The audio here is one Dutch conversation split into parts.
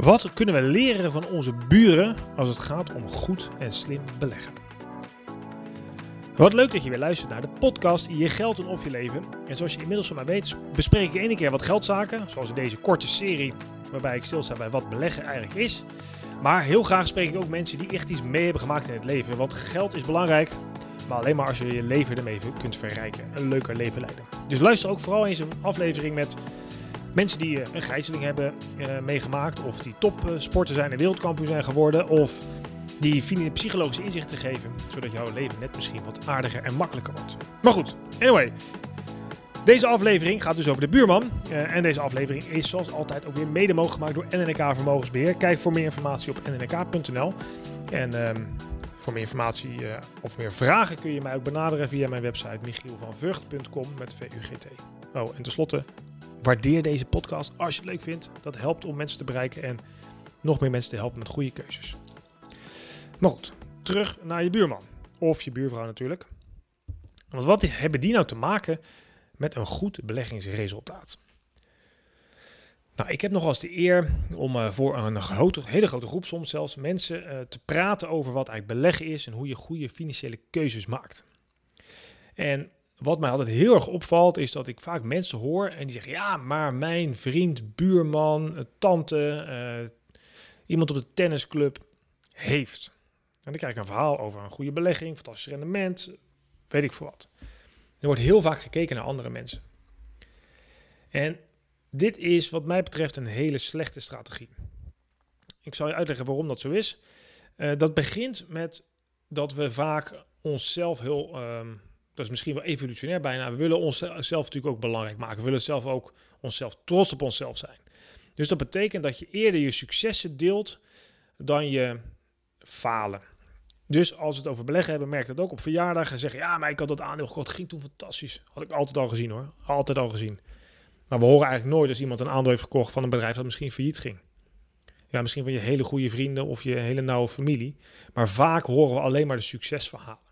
Wat kunnen we leren van onze buren als het gaat om goed en slim beleggen? Wat leuk dat je weer luistert naar de podcast Je Geld en Of Je Leven. En zoals je inmiddels van mij weet, bespreek ik één keer wat geldzaken, zoals in deze korte serie, waarbij ik stilsta bij wat beleggen eigenlijk is. Maar heel graag spreek ik ook mensen die echt iets mee hebben gemaakt in het leven. Want geld is belangrijk, maar alleen maar als je je leven ermee kunt verrijken. Een leuker leven leiden. Dus luister ook vooral eens een aflevering met Mensen die eh, een gijzeling hebben uh, meegemaakt, of die topsporter zijn en wereldkampioen zijn geworden, of die psychologische inzichten geven, zodat jouw leven net misschien wat aardiger en makkelijker wordt. Maar goed, anyway. Deze aflevering gaat dus over de buurman. Uh, en deze aflevering is zoals altijd ook weer mede mogelijk gemaakt door NNK Vermogensbeheer. Kijk voor meer informatie op nnk.nl. En uh, voor meer informatie of meer vragen kun je mij ook benaderen via mijn website michielvanvugt.com met VUGT. Oh, en tenslotte Waardeer deze podcast als je het leuk vindt. Dat helpt om mensen te bereiken en nog meer mensen te helpen met goede keuzes. Maar goed, terug naar je buurman. Of je buurvrouw natuurlijk. Want wat hebben die nou te maken met een goed beleggingsresultaat? Nou, ik heb nog eens de eer om uh, voor een grote, hele grote groep, soms zelfs mensen, uh, te praten over wat eigenlijk beleggen is en hoe je goede financiële keuzes maakt. En wat mij altijd heel erg opvalt, is dat ik vaak mensen hoor en die zeggen: Ja, maar mijn vriend, buurman, eh, tante, uh, iemand op de tennisclub heeft. En dan krijg ik een verhaal over een goede belegging, fantastisch rendement, weet ik veel wat. Er wordt heel vaak gekeken naar andere mensen. En dit is, wat mij betreft, een hele slechte strategie. Ik zal je uitleggen waarom dat zo is. Uh, dat begint met dat we vaak onszelf heel. Uh, dat is misschien wel evolutionair bijna. We willen onszelf natuurlijk ook belangrijk maken. We willen zelf ook onszelf trots op onszelf zijn. Dus dat betekent dat je eerder je successen deelt dan je falen. Dus als we het over beleggen hebben, merk dat ook op verjaardagen. Zeggen, ja, maar ik had dat aandeel gekocht, ging toen fantastisch. Had ik altijd al gezien hoor, altijd al gezien. Maar we horen eigenlijk nooit als iemand een aandeel heeft gekocht van een bedrijf dat misschien failliet ging. Ja, misschien van je hele goede vrienden of je hele nauwe familie. Maar vaak horen we alleen maar de succesverhalen.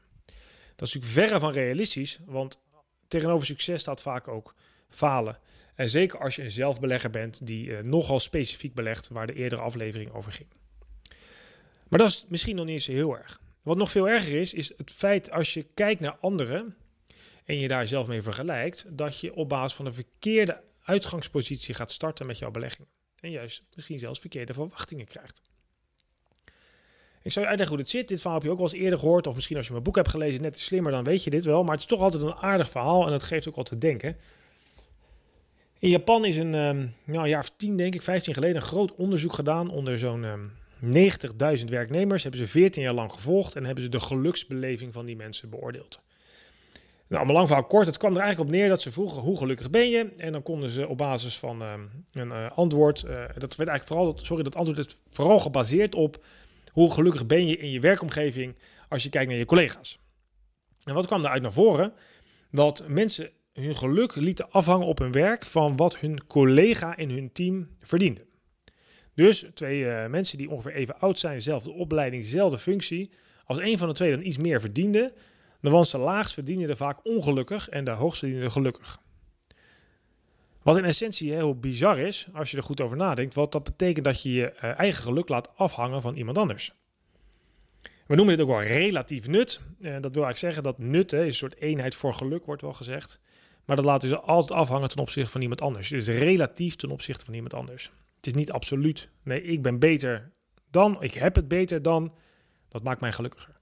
Dat is natuurlijk verre van realistisch, want tegenover succes staat vaak ook falen. En zeker als je een zelfbelegger bent die uh, nogal specifiek belegt, waar de eerdere aflevering over ging. Maar dat is misschien nog niet eens heel erg. Wat nog veel erger is, is het feit als je kijkt naar anderen en je daar zelf mee vergelijkt, dat je op basis van een verkeerde uitgangspositie gaat starten met jouw belegging. En juist misschien zelfs verkeerde verwachtingen krijgt. Ik zal je uitleggen hoe dit zit. Dit verhaal heb je ook wel eens eerder gehoord. Of misschien als je mijn boek hebt gelezen, net slimmer, dan weet je dit wel. Maar het is toch altijd een aardig verhaal en het geeft ook wat te denken. In Japan is een, um, nou, een jaar of tien, denk ik, 15 geleden, een groot onderzoek gedaan onder zo'n um, ehm, 90.000 werknemers. Hebben ze 14 jaar lang gevolgd en hebben ze de geluksbeleving van die mensen beoordeeld. Nou, om lang verhaal kort, het kwam er eigenlijk op neer dat ze vroegen hoe gelukkig ben je? En dan konden ze op basis van um, een uh, antwoord, uh, dat werd eigenlijk vooral, sorry, dat antwoord is vooral gebaseerd op hoe gelukkig ben je in je werkomgeving als je kijkt naar je collega's? En wat kwam daaruit naar voren? Dat mensen hun geluk lieten afhangen op hun werk van wat hun collega in hun team verdiende. Dus twee uh, mensen die ongeveer even oud zijn, dezelfde opleiding, dezelfde functie. Als een van de twee dan iets meer verdiende, dan was de laagst verdiende vaak ongelukkig en de hoogst verdiende gelukkig. Wat in essentie heel bizar is, als je er goed over nadenkt, wat dat betekent dat je je eh, eigen geluk laat afhangen van iemand anders. We noemen dit ook wel relatief nut. Uh, dat wil eigenlijk zeggen dat nut is een soort eenheid voor geluk, wordt wel gezegd. Maar dat laten ze altijd afhangen ten opzichte van iemand anders. Dus relatief ten opzichte van iemand anders. Het is niet absoluut. Nee, ik ben beter dan, ik heb het beter dan. Dat maakt mij gelukkiger.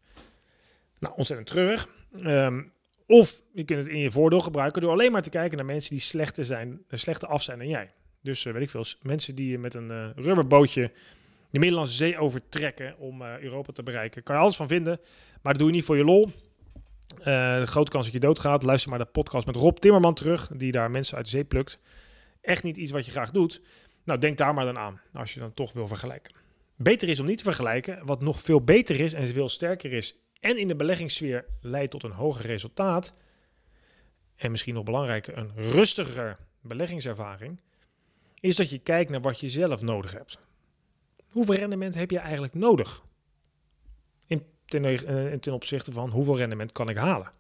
Nou, ontzettend treurig. Um, of je kunt het in je voordeel gebruiken door alleen maar te kijken naar mensen die slechter, zijn, eh, slechter af zijn dan jij. Dus uh, weet ik veel, mensen die met een uh, rubberbootje de Middellandse Zee overtrekken om uh, Europa te bereiken. Kan je alles van vinden, maar dat doe je niet voor je lol. de grote kans dat je doodgaat. Luister maar de podcast met Rob Timmerman terug, die daar mensen uit de zee plukt. Echt niet iets wat je graag doet. Nou, denk daar maar dan aan, als je dan toch wil vergelijken. Beter is om niet te vergelijken. Wat nog veel beter is en veel sterker is en in de beleggingssfeer leidt tot een hoger resultaat. En misschien nog belangrijker, een rustiger beleggingservaring. Is dat je kijkt naar wat je zelf nodig hebt. Hoeveel rendement heb je eigenlijk nodig? In ten, eh, ten opzichte van hoeveel rendement kan ik halen?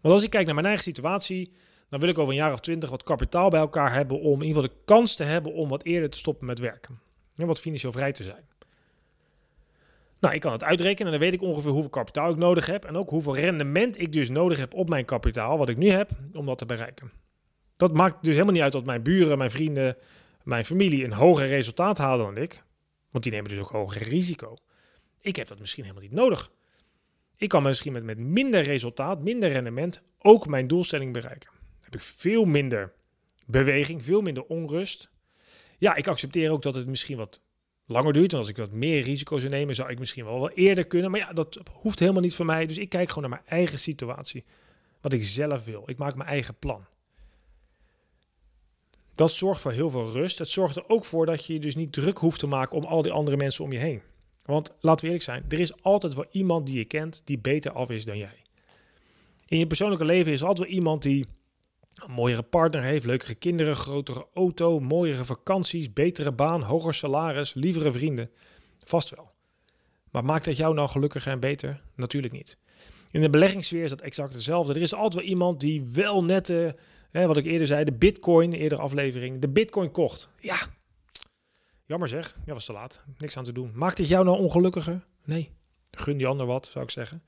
Want als ik kijk naar mijn eigen situatie, dan wil ik over een jaar of twintig wat kapitaal bij elkaar hebben om in ieder geval de kans te hebben om wat eerder te stoppen met werken. En wat financieel vrij te zijn. Nou, ik kan het uitrekenen en dan weet ik ongeveer hoeveel kapitaal ik nodig heb. En ook hoeveel rendement ik dus nodig heb op mijn kapitaal, wat ik nu heb, om dat te bereiken. Dat maakt dus helemaal niet uit dat mijn buren, mijn vrienden, mijn familie een hoger resultaat halen dan ik. Want die nemen dus ook hoger risico. Ik heb dat misschien helemaal niet nodig. Ik kan misschien met, met minder resultaat, minder rendement, ook mijn doelstelling bereiken. Dan heb ik veel minder beweging, veel minder onrust. Ja, ik accepteer ook dat het misschien wat langer duurt. En als ik wat meer risico zou nemen, zou ik misschien wel wat eerder kunnen. Maar ja, dat hoeft helemaal niet voor mij. Dus ik kijk gewoon naar mijn eigen situatie. Wat ik zelf wil. Ik maak mijn eigen plan. Dat zorgt voor heel veel rust. Het zorgt er ook voor dat je je dus niet druk hoeft te maken om al die andere mensen om je heen. Want laten we eerlijk zijn, er is altijd wel iemand die je kent die beter af is dan jij. In je persoonlijke leven is er altijd wel iemand die een mooiere partner heeft, leukere kinderen, grotere auto, mooiere vakanties, betere baan, hoger salaris, lievere vrienden. Vast wel. Maar maakt dat jou nou gelukkiger en beter? Natuurlijk niet. In de beleggingssfeer is dat exact hetzelfde. Er is altijd wel iemand die wel net, hè, wat ik eerder zei, de bitcoin, eerdere aflevering, de bitcoin kocht. Ja, jammer zeg, ja was te laat, niks aan te doen. Maakt dit jou nou ongelukkiger? Nee, gun die ander wat, zou ik zeggen.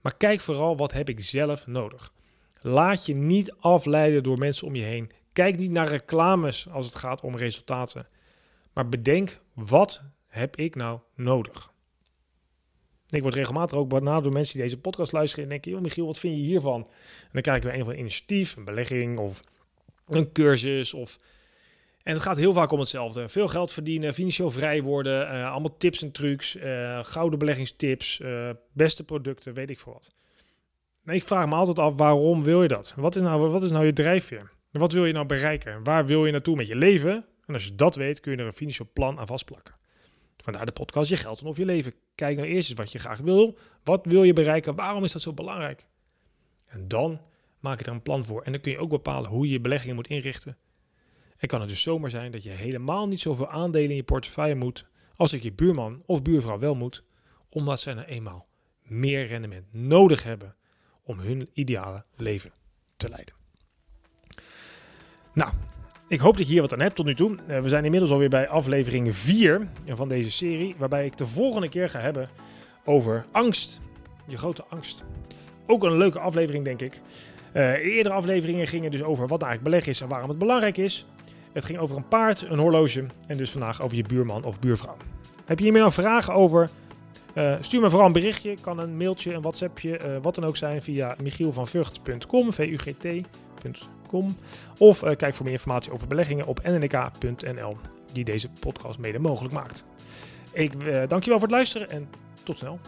Maar kijk vooral, wat heb ik zelf nodig? Laat je niet afleiden door mensen om je heen. Kijk niet naar reclames als het gaat om resultaten. Maar bedenk, wat heb ik nou nodig? Ik word regelmatig ook benaderd door mensen die deze podcast luisteren en denken, joh Michiel, wat vind je hiervan? En dan krijg ik een van initiatief, een belegging of een cursus of... En het gaat heel vaak om hetzelfde. Veel geld verdienen, financieel vrij worden, uh, allemaal tips en trucs, uh, gouden beleggingstips, uh, beste producten, weet ik veel wat. Ik vraag me altijd af, waarom wil je dat? Wat is nou, wat is nou je drijfveer? Wat wil je nou bereiken? Waar wil je naartoe met je leven? En als je dat weet, kun je er een financieel plan aan vastplakken. Vandaar de podcast Je Geld en of Je Leven. Kijk nou eerst eens wat je graag wil. Wat wil je bereiken? Waarom is dat zo belangrijk? En dan maak je er een plan voor. En dan kun je ook bepalen hoe je je beleggingen moet inrichten. En kan het dus zomaar zijn dat je helemaal niet zoveel aandelen in je portefeuille moet als ik je buurman of buurvrouw wel moet, omdat zij nou eenmaal meer rendement nodig hebben om hun ideale leven te leiden. Nou, ik hoop dat je hier wat aan hebt tot nu toe. Uh, we zijn inmiddels alweer bij aflevering 4 van deze serie, waarbij ik de volgende keer ga hebben over angst. Je grote angst. Ook een leuke aflevering, denk ik. Uh, eerdere afleveringen gingen dus over wat eigenlijk beleg is en waarom het belangrijk is. Het ging over een paard, een horloge en dus vandaag over je buurman of buurvrouw. Heb je hier meer nou vragen over? Uh, stuur me vooral een berichtje. Kan een mailtje, een WhatsAppje, uh, wat dan ook zijn via michielvanvugt.com, vugt.com. Of uh, kijk voor meer informatie over beleggingen op nnk.nl, die deze podcast mede mogelijk maakt. Ik dank je wel voor het luisteren en tot snel.